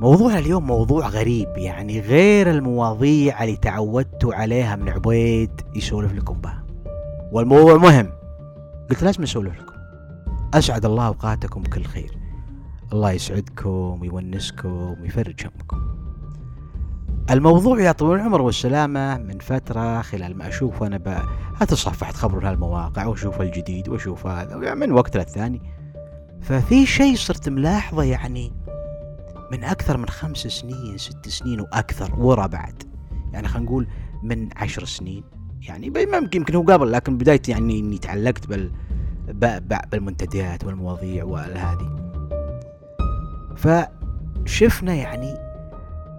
موضوعنا اليوم موضوع غريب يعني غير المواضيع اللي تعودتوا عليها من عبيد يسولف لكم بها. والموضوع مهم. قلت لازم اسولف لكم؟ أسعد الله أوقاتكم بكل خير. الله يسعدكم ويونسكم ويفرج همكم. الموضوع يا طويل العمر والسلامة من فترة خلال ما أشوف أنا ب... أتصفح خبر هالمواقع وأشوف الجديد وأشوف هذا من وقت للثاني. ففي شيء صرت ملاحظة يعني من أكثر من خمس سنين ست سنين وأكثر ورا بعد. يعني خلينا نقول من عشر سنين. يعني يمكن هو قبل لكن بداية يعني إني تعلقت بال بالمنتديات والمواضيع والهذه فشفنا يعني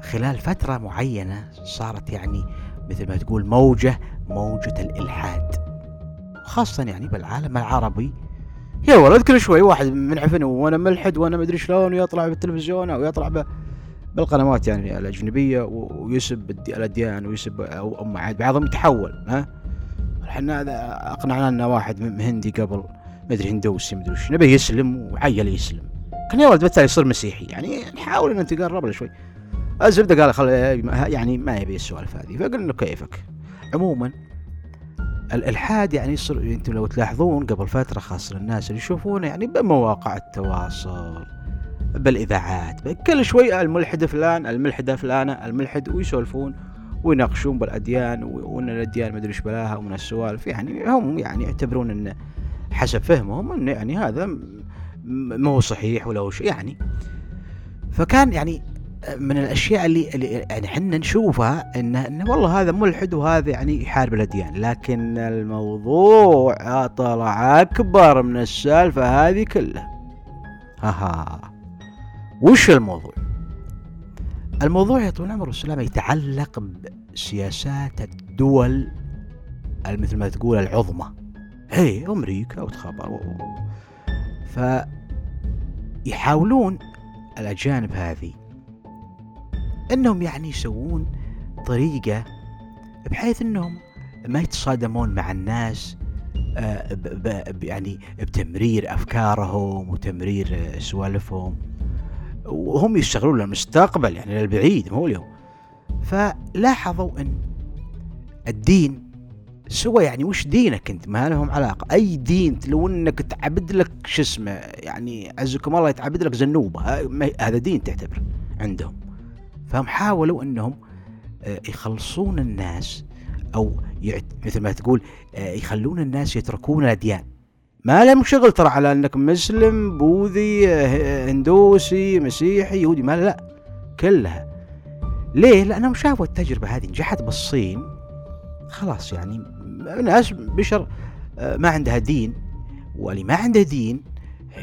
خلال فترة معينة صارت يعني مثل ما تقول موجة موجة الإلحاد. خاصة يعني بالعالم العربي يا ولد كل شوي واحد منعفن وأنا ملحد وأنا مدري شلون ويطلع بالتلفزيون أو يطلع بالقنوات يعني الأجنبية ويسب الأديان ويسب أو بعضهم يتحول ها؟ إحنا اقنعنا لنا واحد هندي قبل مدري هندوسي مدري وش نبي يسلم وعيل يسلم. كان يا ولد بالتالي يصير مسيحي يعني نحاول ان نتقرب له شوي. الزبدة قال خل يعني ما يبي السوالف هذه فقلنا كيفك. عموما الالحاد يعني يصير أنتم لو تلاحظون قبل فترة خاصة الناس اللي يشوفونه يعني بمواقع التواصل بالإذاعات كل شوي الملحد فلان الملحدة فلانة الملحد ويسولفون ويناقشون بالأديان وإن الأديان ما أدري إيش بلاها ومن السوالف. يعني هم يعني يعتبرون إن حسب فهمهم إن يعني هذا ما هو صحيح ولا شيء يعني. فكان يعني من الأشياء اللي, اللي يعني إحنا نشوفها ان, إن والله هذا ملحد وهذا يعني يحارب الأديان لكن الموضوع طلع أكبر من السالفة هذه كلها. ها وش الموضوع؟ الموضوع يا طويل العمر والسلامة يتعلق بسياسات الدول مثل ما تقول العظمى. هي أمريكا وتخبر ف يحاولون الأجانب هذه إنهم يعني يسوون طريقة بحيث إنهم ما يتصادمون مع الناس آه، يعني بتمرير أفكارهم وتمرير سوالفهم. وهم يشتغلون للمستقبل يعني للبعيد مو اليوم. فلاحظوا إن الدين سوى يعني وش دينك أنت؟ ما لهم علاقة. أي دين لو إنك تعبد لك شو اسمه يعني عزكم الله يتعبد لك زنوبة هذا دين تعتبر عندهم. فهم حاولوا إنهم آه، يخلصون الناس أو مثل ما تقول آه، يخلون الناس يتركون الأديان. ما لهم شغل ترى على إنك مسلم بوذي آه، هندوسي مسيحي يهودي ما لا كلها. ليه؟ لأنهم شافوا التجربة هذه نجحت بالصين. خلاص يعني ناس بشر ما عندها دين. واللي ما عنده دين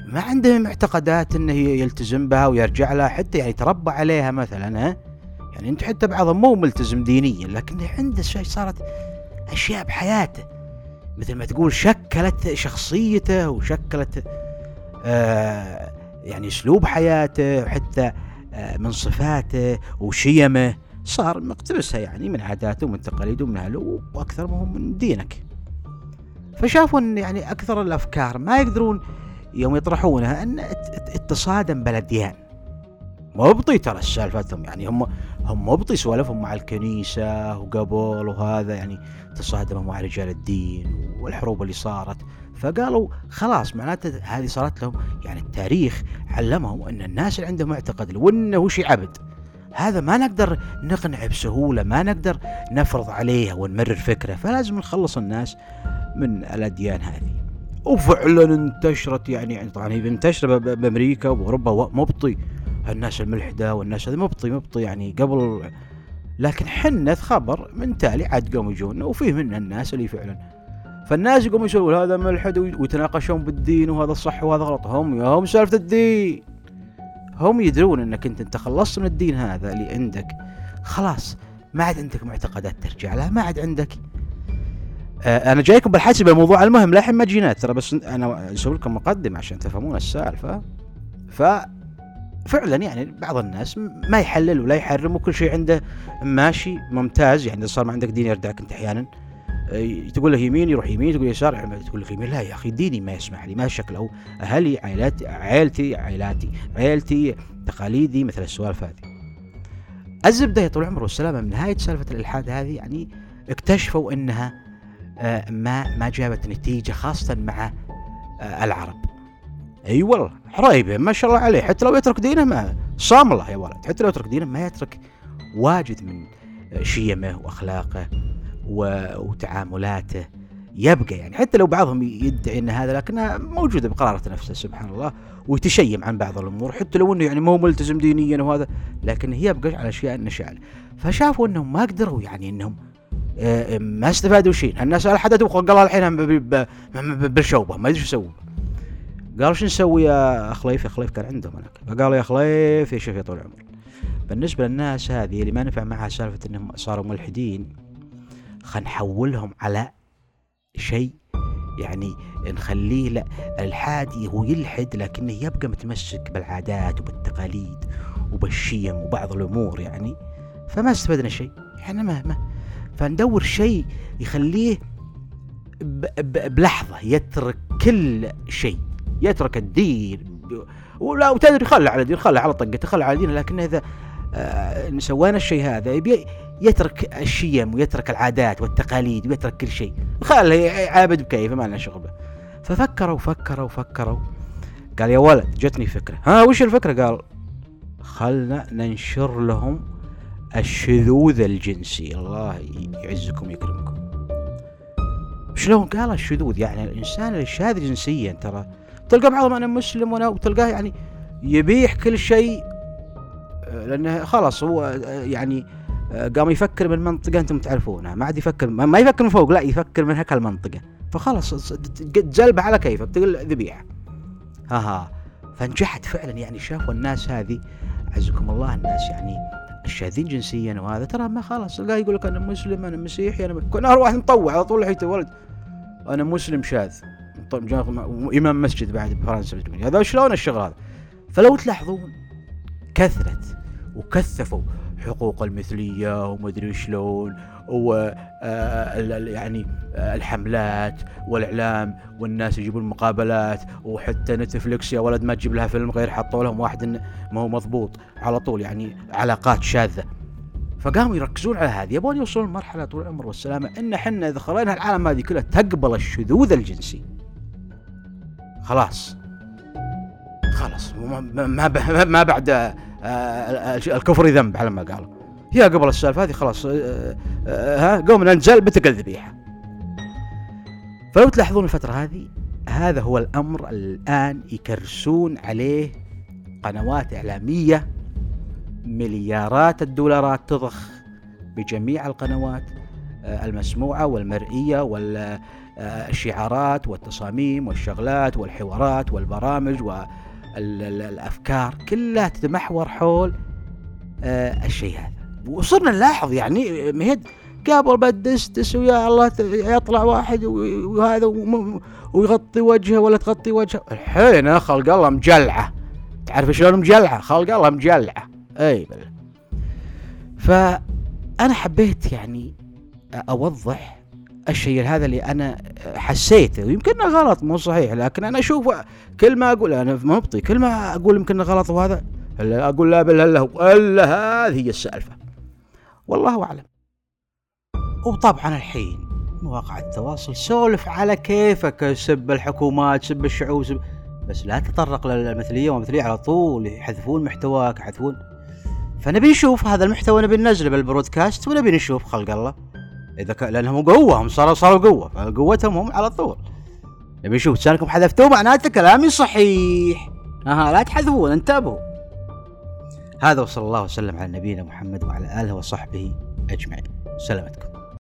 ما عنده معتقدات إنه يلتزم بها ويرجع لها حتى يعني تربى عليها مثلا ها؟ يعني أنت حتى بعضهم مو ملتزم دينيا لكن عنده شيء صارت أشياء بحياته. مثل ما تقول شكلت شخصيته وشكلت آه يعني أسلوب حياته وحتى آه من صفاته وشيمه. صار مقتبسها يعني من عاداته ومن تقاليده ومن أهله وأكثر مهم من دينك. فشافوا إن يعني أكثر الأفكار ما يقدرون يوم يطرحونها أن التصادم بالاديان مبطي ترى سالفتهم يعني هم هم مبطي سوالفهم مع الكنيسة وقبل وهذا يعني تصادموا مع رجال الدين والحروب اللي صارت. فقالوا خلاص معناته هذه صارت لهم يعني التاريخ علمهم أن الناس اللي عندهم معتقد لو أنه وش عبد هذا ما نقدر نقنع بسهولة ما نقدر نفرض عليه ونمرر فكرة. فلازم نخلص الناس من الأديان هذه. وفعلا انتشرت يعني, يعني طبعا هي منتشرة بأمريكا وأوروبا مبطي الناس الملحدة والناس هذه مبطي مبطي يعني قبل لكن حنث خبر من تالي عاد قاموا يجون وفيه من الناس اللي فعلا. فالناس يقوموا يسولون هذا ملحد ويتناقشون بالدين وهذا صح وهذا غلط. هم هم سالفة الدين. هم يدرون إنك أنت أنت خلصت من الدين هذا اللي عندك. خلاص ما عاد عندك معتقدات ترجع لها ما عاد عندك أنا جايكم بالحسب الموضوع المهم للحين ما جينا ترى بس أنا أسوي لكم مقدمة عشان تفهمون السالفة. ف فعلا يعني بعض الناس ما يحلل ولا يحرم وكل شيء عنده ماشي ممتاز. يعني صار ما عندك دين يردعك أنت أحيانا. آه، تقول له يمين يروح يمين تقول يسار تقول لك يمين لا يا أخي ديني ما يسمح لي ما شكله. أهلي عائلاتي عائلتي عائلاتي عائلتي تقاليدي مثل السوالف هذه. الزبدة يا طول العمر والسلامه من نهاية سالفة الإلحاد هذه يعني اكتشفوا إنها آه، ما ما جابت نتيجة خاصة مع آه، العرب. أي والله حريبه ما شاء الله عليه. حتى لو يترك دينه ما صام الله يا ولد. حتى لو يترك دينه ما يترك واجد من شيمه وأخلاقه وتعاملاته. يبقى يعني حتى لو بعضهم يدعي إن هذا لكنها موجوده بقرارة نفسه سبحان الله ويتشيم عن بعض الأمور. حتى لو إنه يعني مو ملتزم دينيا وهذا لكن يبقى على أشياء النشال فشافوا إنهم ما قدروا يعني إنهم آه، ما استفادوا شيء الناس الحدث قال الحين بالشوبة ما ادري شو يسووا قالوا شو نسوي يا خليف يا خليف كان عندهم هناك. فقالوا يا خليف يا شيخ يا طول العمر بالنسبة للناس هذه اللي ما نفع معها سالفة إنهم صاروا ملحدين خلينا نحولهم على شيء يعني نخليه لا الحادي هو يلحد لكنه يبقى متمسك بالعادات وبالتقاليد وبالشيم وبعض الأمور يعني فما استفدنا شيء. يعني ما ما فندور شيء يخليه بلحظة يترك كل شيء يترك الدين ولا وتدري خلى على دين خلى على طقته خلى على دينه لكن إذا آه سوينا الشيء هذا يبي يترك الشيم ويترك العادات والتقاليد ويترك كل شيء. خله عابد بكيفه ما لنا شغل به. ففكروا وفكروا وفكروا قال يا ولد جتني فكرة. ها وش الفكرة؟ قال خلنا ننشر لهم الشذوذ الجنسي. الله يعزكم ويكرمكم. شلون؟ قال الشذوذ. يعني الإنسان الشاذ جنسيا ترى تلقى بعضهم أنا مسلم وأنا وتلقاه يعني يبيح كل شيء لأنه خلاص هو يعني قام يفكر من منطقة أنتم تعرفونها. ما عاد يفكر ما يفكر من فوق لا يفكر من هكا المنطقة. فخلاص جلبة على كيفه بتقول ذبيحة. ها ها. فنجحت فعلا يعني شافوا الناس هذه. عزكم الله الناس يعني الشاذين جنسيا وهذا ترى ما خلاص لا يقول لك أنا مسلم أنا مسيحي أنا كنا واحد مطوع على طول حيته ولد. أنا مسلم شاذ. إمام مسجد بعد بفرنسا هذا شلون الشغل هذا؟ فلو تلاحظون كثرت وكثفوا حقوق المثلية ومدري شلون و آه، يعني آه، الحملات والإعلام والناس يجيبون مقابلات وحتى نتفلكس يا ولد ما تجيب لها فيلم غير حطوا لهم واحد ما هو مضبوط على طول يعني علاقات شاذة. فقاموا يركزون على هذه يبون يوصلون لمرحلة طول العمر والسلامة إن إحنا إذا خلينا العالم هذه كلها تقبل الشذوذ الجنسي. خلاص. خلاص ما ما بعد الكفر ذنب على ما قالوا هي قبل السالفة هذه خلاص آه، آه، ها قوم ننزل بتقل ذبيحه فلو تلاحظون الفترة هذه هذا هو الأمر الآن يكرسون عليه قنوات إعلامية مليارات الدولارات تضخ بجميع القنوات المسموعة والمرئية والشعارات والتصاميم والشغلات والحوارات والبرامج والافكار كلها تتمحور حول الشيء هذا. وصرنا نلاحظ يعني مهد قبل بدس دس ويا الله يطلع واحد وهذا ويغطي وجهه ولا تغطي وجهه. الحين خلق الله مجلعة. تعرف شلون مجلعة؟ خلق الله مجلعة. أي فأنا حبيت يعني أوضح الشيء هذا اللي أنا حسيته. ويمكن غلط مو صحيح لكن أنا أشوف كل ما أقول أنا مبطي كل ما أقول يمكن غلط وهذا أقول لا بل هو إلا هذه هي السالفة. والله أعلم. وطبعا الحين مواقع التواصل سولف على كيفك سب الحكومات سب الشعوب سب بس لا تتطرق للمثلية والمثلية على طول يحذفون محتواك يحذفون. فنبي نشوف هذا المحتوى نبي ننزله بالبرودكاست ونبي نشوف خلق الله. إذا ك... لأنهم قوة هم صاروا صاروا قوة فقوتهم هم على طول. نبي نشوف لسانكم حذفتوه معناته كلامي صحيح. أها لا تحذفون انتبهوا. هذا وصلى الله وسلم على نبينا محمد وعلى آله وصحبه أجمعين. سلامتكم.